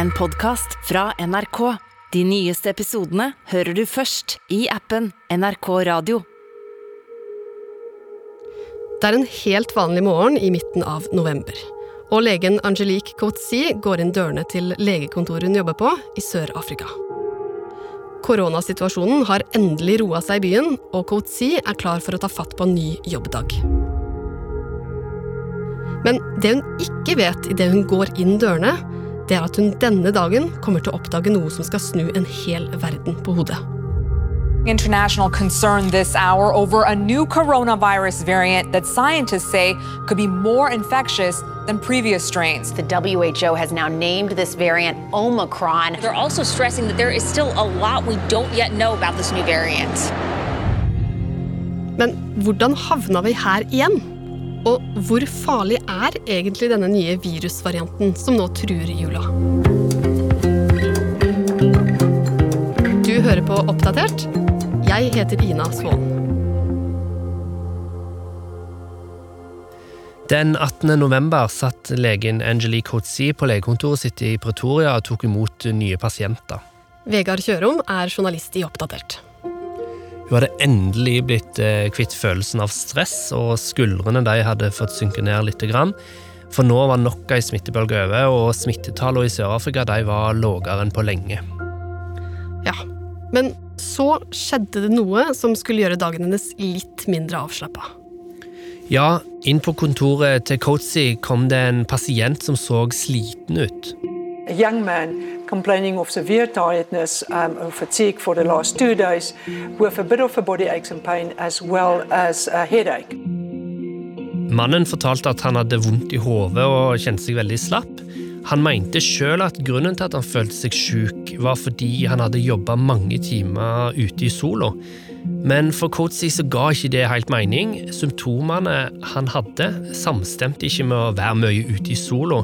en podkast fra NRK. De nyeste episodene hører du først i appen NRK Radio. Det er en helt vanlig morgen i midten av november. Og legen Angelique Coetzee går inn dørene til legekontoret hun jobber på i Sør-Afrika. Koronasituasjonen har endelig roa seg i byen, og Coetzee er klar for å ta fatt på en ny jobbdag. Men det hun ikke vet idet hun går inn dørene, det er at hun denne dagen kommer til å oppdage noe som skal snu en hel verden på hodet. International concern this hour over a new coronavirus variant that scientists say could be more infectious than previous strains. The WHO has now named this variant Omicron. They're also stressing that there is still a lot we don't yet know about this new variant. Men hvordan havna vi her igjen? Og hvor farlig er egentlig denne nye virusvarianten som nå truer jula? Du hører på Oppdatert. Jeg heter Ina Svaan. Den 18. november satt legen Angelique Coetzee på legekontoret sitt i Pretoria og tok imot nye pasienter. Vegard Kjørom er journalist i Oppdatert. Hun hadde endelig blitt eh, kvitt følelsen av stress, og skuldrene de hadde fått synke ned litt. For nå var nok ei smittebølge over, og smittetallene i Sør-Afrika var lavere enn på lenge. Ja, men så skjedde det noe som skulle gjøre dagen hennes litt mindre avslappa. Ja, inn på kontoret til Coetzee kom det en pasient som så sliten ut. Young man complaining of severe tiredness um, and fatigue for the last two days, with a bit of a body aches and pain as well as a headache. Mannen fortalte at han hadde vondt i hodet og kjente seg veldig slapp. Han mente sjøl at grunnen til at han følte seg sjuk, var fordi han hadde jobba mange timer ute i sola. Men for Coatsy så ga ikke det helt mening. Symptomene han hadde, samstemte ikke med å være mye ute i sola.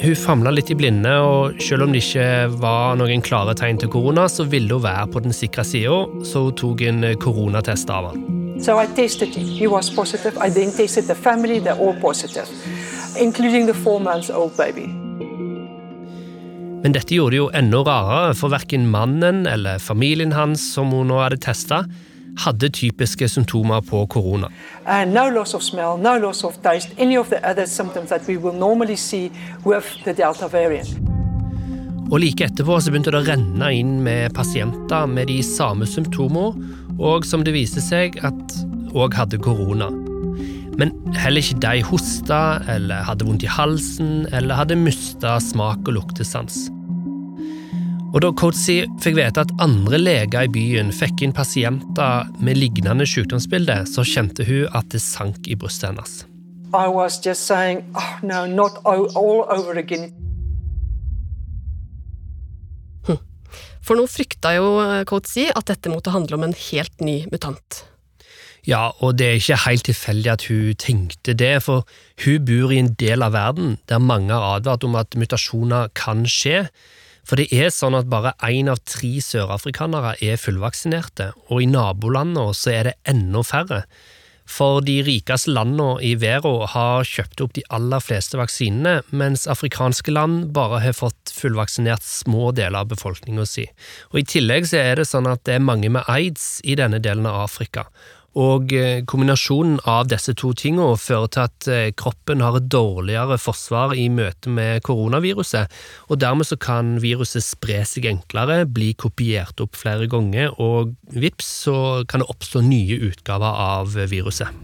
Hun famla litt i blinde, og selv om det ikke var noen klare tegn til korona, så ville hun være på den sikre sida, så hun tok en koronatest av han. So I tested him. He was positive. I then tested the family, they're all positive, including the four months old baby. Men dette gjorde det jo enda rarere, for verken mannen eller familien hans som hun nå hadde testa, hadde typiske symptomer på korona. And no loss of smell, no loss of taste, any of the other symptoms that we will normally see with the Delta variant. Og like etterpå så begynte det å renne inn med pasienter med de samme symptomene, og som det viste seg at òg hadde korona. Men heller ikke de hosta eller hadde vondt i halsen eller hadde mista smak og luktesans. Og Da Coetzee fikk vite at andre leger i byen fikk inn pasienter med lignende sykdomsbilde, så kjente hun at det sank i brystet hennes. I was just saying, oh no, not all all over again. For nå frykta jo Coetzee at dette måtte handle om en helt ny mutant. Ja, og det er ikke helt tilfeldig at hun tenkte det, for hun bor i en del av verden der mange har advart om at mutasjoner kan skje. For det er sånn at bare én av tre sørafrikanere er fullvaksinerte, og i nabolandene så er det enda færre. For de rikeste landene i verden har kjøpt opp de aller fleste vaksinene, mens afrikanske land bare har fått fullvaksinert små deler av befolkninga si. Og I tillegg så er det sånn at det er mange med aids i denne delen av Afrika. Og eh, kombinasjonen av disse to tingene fører til at eh, kroppen har et dårligere forsvar i møte med koronaviruset, og dermed så kan viruset spre seg enklere, bli kopiert opp flere ganger, og vips så kan det oppstå nye utgaver av viruset.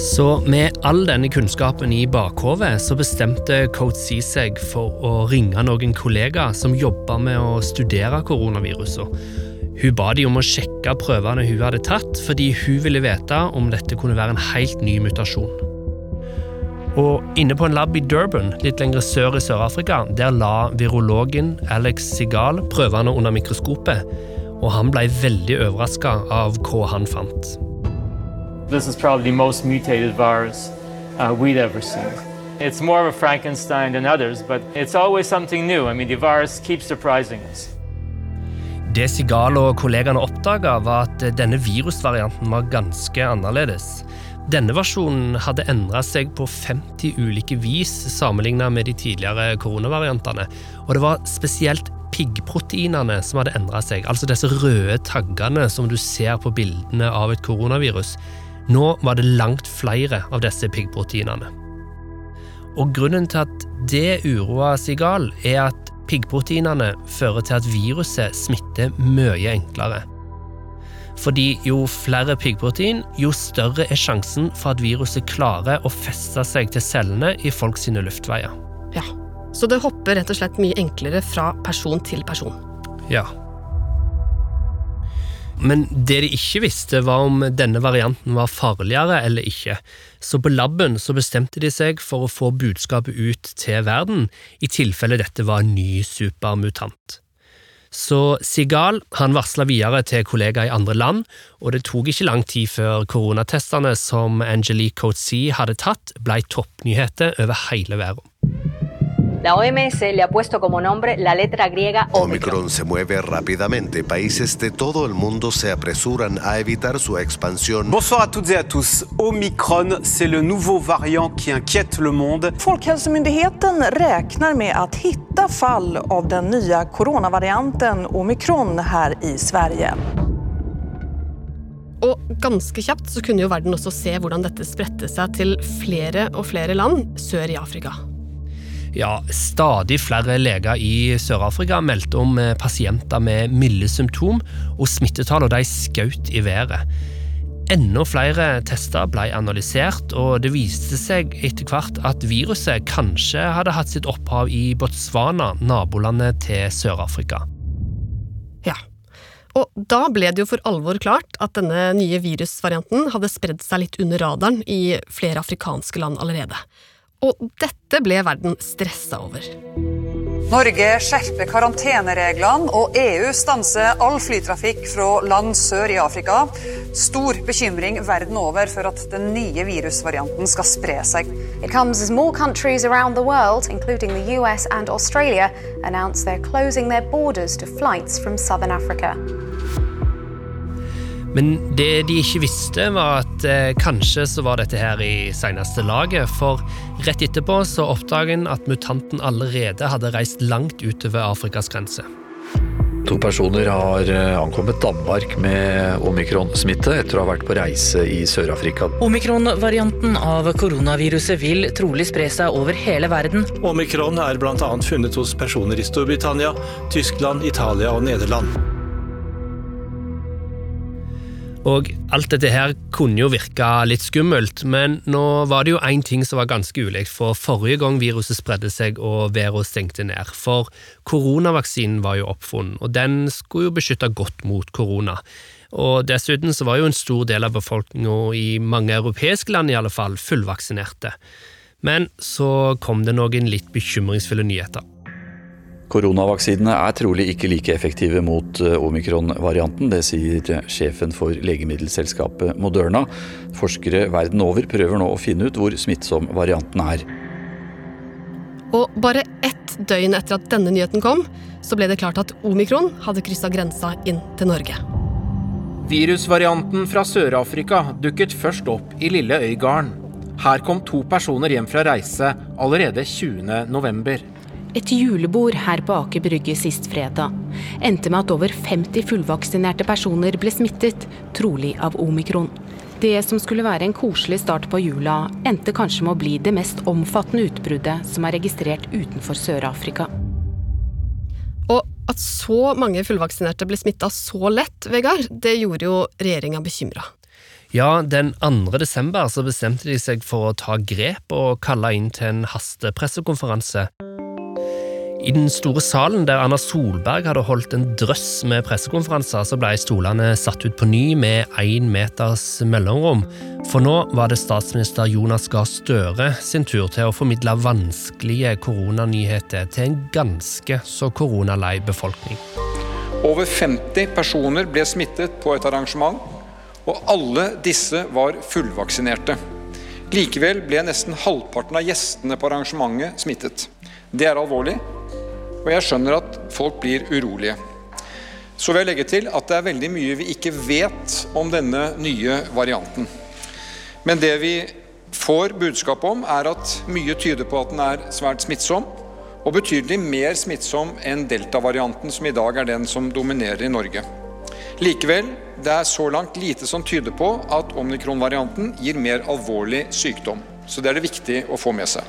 Så med all denne kunnskapen i bakhovet, så bestemte Coetzee seg for å ringe noen kollegaer som jobba med å studere koronaviruset hun ba de om å sjekke prøvene hun hadde tatt, fordi hun ville vite om dette kunne være en helt ny mutasjon. Og inne på en lab i Durban, litt lenger sør i Sør-Afrika, der la virologen Alex Sigal prøvene under mikroskopet, og han ble veldig overraska av hva han fant. This is probably the most mutated virus uh, we'd ever seen. It's more of a Frankenstein than others, but it's always something new. I mean, the virus keeps surprising us. Det Sigal og kollegaene oppdaga, var at denne virusvarianten var ganske annerledes. denne versjonen hadde endra seg på 50 ulike vis sammenlignet med de tidligere koronavariantene, og det var spesielt piggproteinene som hadde endra seg, altså disse røde taggene som du ser på bildene av et koronavirus. Nå var det langt flere av disse piggproteinene. Og grunnen til at det uroa Sigal, er at piggproteinene fører til at viruset smitter mye enklere. Fordi jo flere piggprotein, jo større er sjansen for at viruset klarer å feste seg til cellene i folks luftveier. Ja, Så det hopper rett og slett mye enklere fra person til person. Ja. Men det de ikke visste, var om denne varianten var farligere eller ikke. Så på laben så bestemte de seg for å få budskapet ut til verden, i tilfelle dette var en ny supermutant. Så Sigal han varsla videre til kollegaer i andre land, og det tok ikke lang tid før koronatestene som Angelique Coetzee hadde tatt, ble toppnyheter over hele verden. La OMS le ha puesto como nombre la letra griega Omicron. se mueve rápidamente. Países de todo el mundo se apresuran a evitar su expansión. Bonsoir à toutes et à tous. Omicron, c'est le nouveau variant qui inquiète le monde. Folkhälsomyndigheten räknar med att hitta fall av den nya coronavarianten omikron her i Sverige. Og ganske kjapt så kunne jo verden også se hvordan dette spredte seg til flere og flere land sør i Afrika. Ja, stadig flere leger i Sør-Afrika meldte om eh, pasienter med milde symptom, og smittetallene skjøt i været. Enda flere tester ble analysert, og det viste seg etter hvert at viruset kanskje hadde hatt sitt opphav i Botswana, nabolandet til Sør-Afrika. Ja, og da ble det jo for alvor klart at denne nye virusvarianten hadde spredd seg litt under radaren i flere afrikanske land allerede. Og dette ble verden stressa over. Norge skjerper karantenereglene, og EU stanser all flytrafikk fra land sør i Afrika. Stor bekymring verden over for at den nye virusvarianten skal spre seg. It comes as more countries around the world, including the US and Australia, announce they're closing their borders to flights from southern Africa. Men det de ikke visste, var at eh, kanskje så var dette her i seneste laget, for rett etterpå så oppdaget en at mutanten allerede hadde reist langt utover Afrikas grense. To personer har eh, ankommet Danmark med omikron-smitte etter å ha vært på reise i Sør-Afrika. Omikron-varianten av koronaviruset vil trolig spre seg over hele verden. Omikron er bl.a. funnet hos personer i Storbritannia, Tyskland, Italia og Nederland. Og alt dette her kunne jo virke litt skummelt, men nå var det jo én ting som var ganske ulikt, for forrige gang viruset spredde seg og været stengte ned. For koronavaksinen var jo oppfunnet, og den skulle jo beskytte godt mot korona. Og dessuten så var jo en stor del av befolkninga i mange europeiske land i alle fall fullvaksinerte. Men så kom det noen litt bekymringsfulle nyheter. Koronavaksinene er trolig ikke like effektive mot eh, omikron-varianten. Det sier sjefen for legemiddelselskapet Moderna. Forskere verden over prøver nå å finne ut hvor smittsom varianten er. Og bare ett døgn etter at denne nyheten kom, så ble det klart at omikron hadde kryssa grensa inn til Norge. Virusvarianten fra Sør-Afrika dukket først opp i lille Øygarden. Her kom to personer hjem fra reise allerede 20.11. Et julebord her på Aker Brygge sist fredag endte med at over 50 fullvaksinerte personer ble smittet, trolig av omikron. Det som skulle være en koselig start på jula, endte kanskje med å bli det mest omfattende utbruddet som er registrert utenfor Sør-Afrika. Og at så mange fullvaksinerte ble smitta så lett, Vegard, det gjorde jo regjeringa bekymra. Ja, den 2. desember så bestemte de seg for å ta grep og kalle inn til en hastepressekonferanse. I den store salen der Erna Solberg hadde holdt en drøss med pressekonferanser, så ble stolene satt ut på ny med én meters mellomrom. For nå var det statsminister Jonas Gahr Støre sin tur til å formidle vanskelige koronanyheter til en ganske så koronalei befolkning. Over 50 personer ble smittet på et arrangement, og alle disse var fullvaksinerte. Likevel ble nesten halvparten av gjestene på arrangementet smittet. Det er alvorlig, og jeg skjønner at folk blir urolige. Så vil jeg legge til at det er veldig mye vi ikke vet om denne nye varianten. Men det vi får budskap om, er at mye tyder på at den er svært smittsom, og betydelig mer smittsom enn delta-varianten, som i dag er den som dominerer i Norge. Likevel, det er så langt lite som tyder på at omikron-varianten gir mer alvorlig sykdom. Så det er det viktig å få med seg.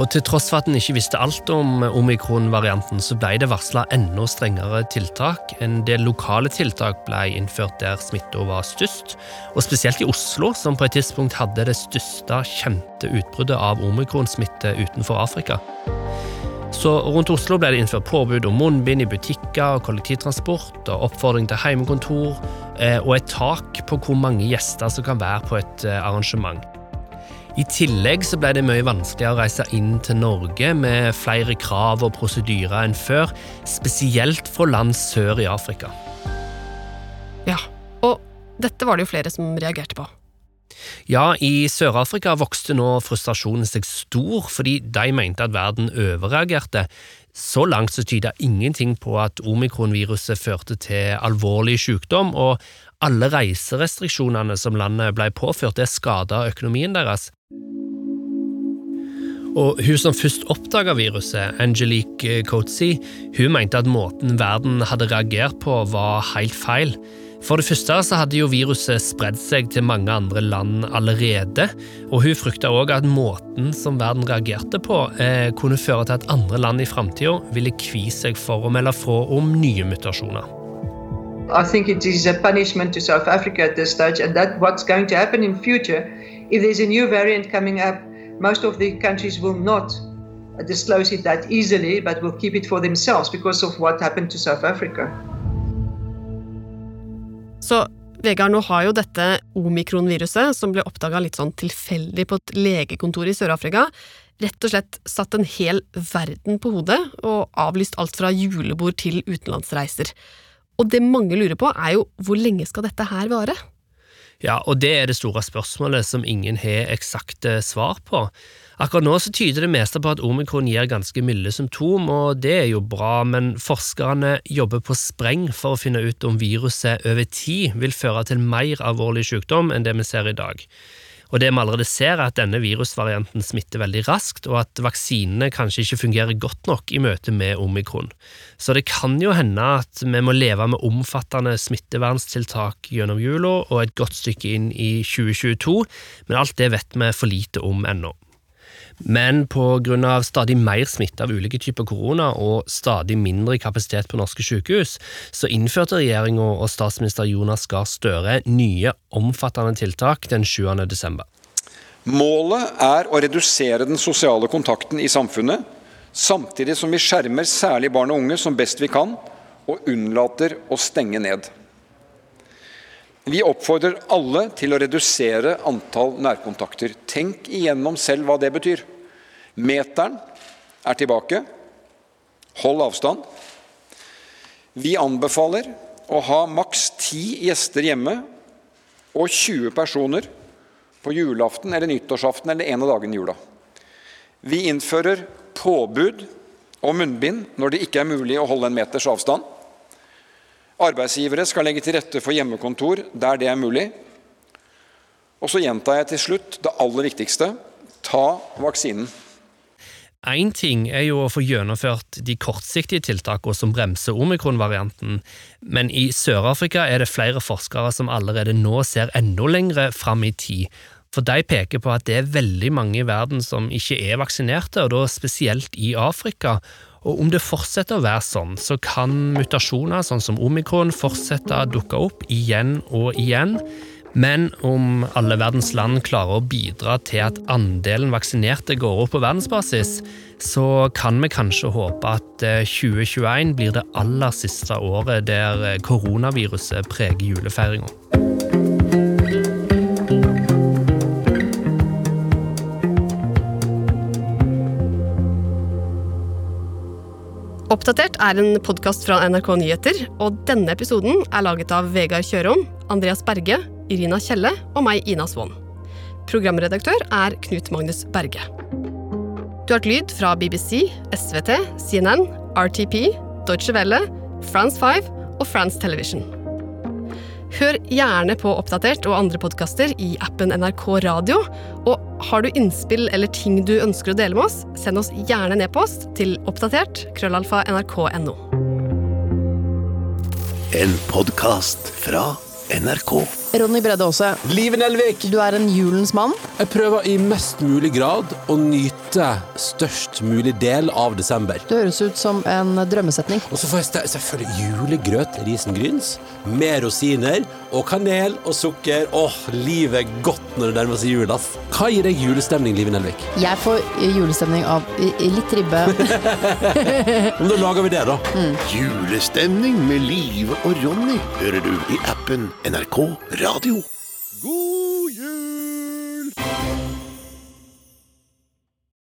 Og til tross for at en ikke visste alt om omikron-varianten, så ble det varsla enda strengere tiltak. En del lokale tiltak ble innført der smitta var størst. Og spesielt i Oslo, som på et tidspunkt hadde det største kjente utbruddet av omikronsmitte utenfor Afrika. Så rundt Oslo ble det innført påbud om munnbind i butikker og kollektivtransport, og oppfordring til heimekontor, eh, og et tak på hvor mange gjester som kan være på et eh, arrangement. I tillegg så ble det mye vanskeligere å reise inn til Norge med flere krav og prosedyrer enn før, spesielt fra land sør i Afrika. Ja, og dette var det jo flere som reagerte på. Ja, i Sør-Afrika vokste nå frustrasjonen seg stor, fordi de mente at verden overreagerte. Så langt så tyda ingenting på at omikronviruset førte til alvorlig sykdom, og alle reiserestriksjonene som landet ble påført, det skada økonomien deres. Og Hun som først oppdaga viruset, Angelique Coetzee, hun mente at måten verden hadde reagert på, var helt feil. For det første så hadde jo viruset spredd seg til mange andre land allerede, og hun frykta òg at måten som verden reagerte på, eh, kunne føre til at andre land i framtida ville kvie seg for å melde fra om nye mutasjoner. I think it is a punishment to South Africa at this stage, and that what's going to happen in future, if there's a new variant coming up, most of the countries will not disclose it that easily, but will keep it for themselves because of what happened to South Africa. Så Vegard, nå har jo dette omikronviruset, som ble oppdaga litt sånn tilfeldig på et legekontor i Sør-Afrika, rett og slett satt en hel verden på hodet og avlyst alt fra julebord til utenlandsreiser. Og det mange lurer på, er jo hvor lenge skal dette her vare? Ja, og det er det store spørsmålet som ingen har eksakte svar på. Akkurat nå så tyder det meste på at omikron gir ganske milde symptom, og det er jo bra, men forskerne jobber på spreng for å finne ut om viruset over tid vil føre til mer alvorlig sykdom enn det vi ser i dag. Og det vi allerede ser, er at denne virusvarianten smitter veldig raskt, og at vaksinene kanskje ikke fungerer godt nok i møte med omikron. Så det kan jo hende at vi må leve med omfattende smitteverntiltak gjennom jula og et godt stykke inn i 2022, men alt det vet vi for lite om ennå. Men pga. stadig mer smitte av ulike typer korona og stadig mindre kapasitet på norske sykehus, så innførte regjeringa og statsminister Jonas Gahr Støre nye, omfattende tiltak den 7. desember. Målet er å redusere den sosiale kontakten i samfunnet, samtidig som vi skjermer særlig barn og unge som best vi kan, og unnlater å stenge ned. Vi oppfordrer alle til å redusere antall nærkontakter. Tenk igjennom selv hva det betyr. Meteren er tilbake. Hold avstand. Vi anbefaler å ha maks ti gjester hjemme og 20 personer på julaften eller nyttårsaften eller en av dagene i jula. Vi innfører påbud om munnbind når det ikke er mulig å holde en meters avstand. Arbeidsgivere skal legge til rette for hjemmekontor der det er mulig. Og så gjentar jeg til slutt det aller viktigste ta vaksinen. Én ting er jo å få gjennomført de kortsiktige tiltakene som bremser omikron-varianten, men i Sør-Afrika er det flere forskere som allerede nå ser enda lengre fram i tid. For de peker på at det er veldig mange i verden som ikke er vaksinerte, og da spesielt i Afrika. Og om det fortsetter å være sånn, så kan mutasjoner sånn som omikron fortsette å dukke opp igjen og igjen. Men om alle verdens land klarer å bidra til at andelen vaksinerte går opp på verdensbasis, så kan vi kanskje håpe at 2021 eh, blir det aller siste året der eh, koronaviruset preger julefeiringa. Oppdatert er en podkast fra NRK Nyheter, og denne episoden er laget av Vegard Kjørom, Andreas Berge, Irina Kjelle og meg, Ina Svaan. Programredaktør er Knut Magnus Berge. Du har hørt lyd fra BBC, SVT, CNN, RTP, Deutsche Welle, France 5 og France Television. Hør gjerne på Oppdatert og andre podkaster i appen NRK Radio. Og har du innspill eller ting du ønsker å dele med oss, send oss gjerne en e-post til oppdatert krøllalfa nrk.no. En podkast fra NRK. Ronny Bredde Aase. Liven Elvik. Du er en julens mann. Jeg prøver i mest mulig grad å nyte størst mulig del av desember. Det høres ut som en drømmesetning. Og så får jeg selvfølgelig julegrøt risengryns med rosiner og kanel og sukker. Åh, livet er godt når det nærmer seg jul, ass. Hva gir deg julestemning, Liv Nelvik? Jeg får julestemning av litt ribbe. Men da lager vi det, da. Mm. Julestemning med Live og Ronny hører du i appen NRK Radio. God jul!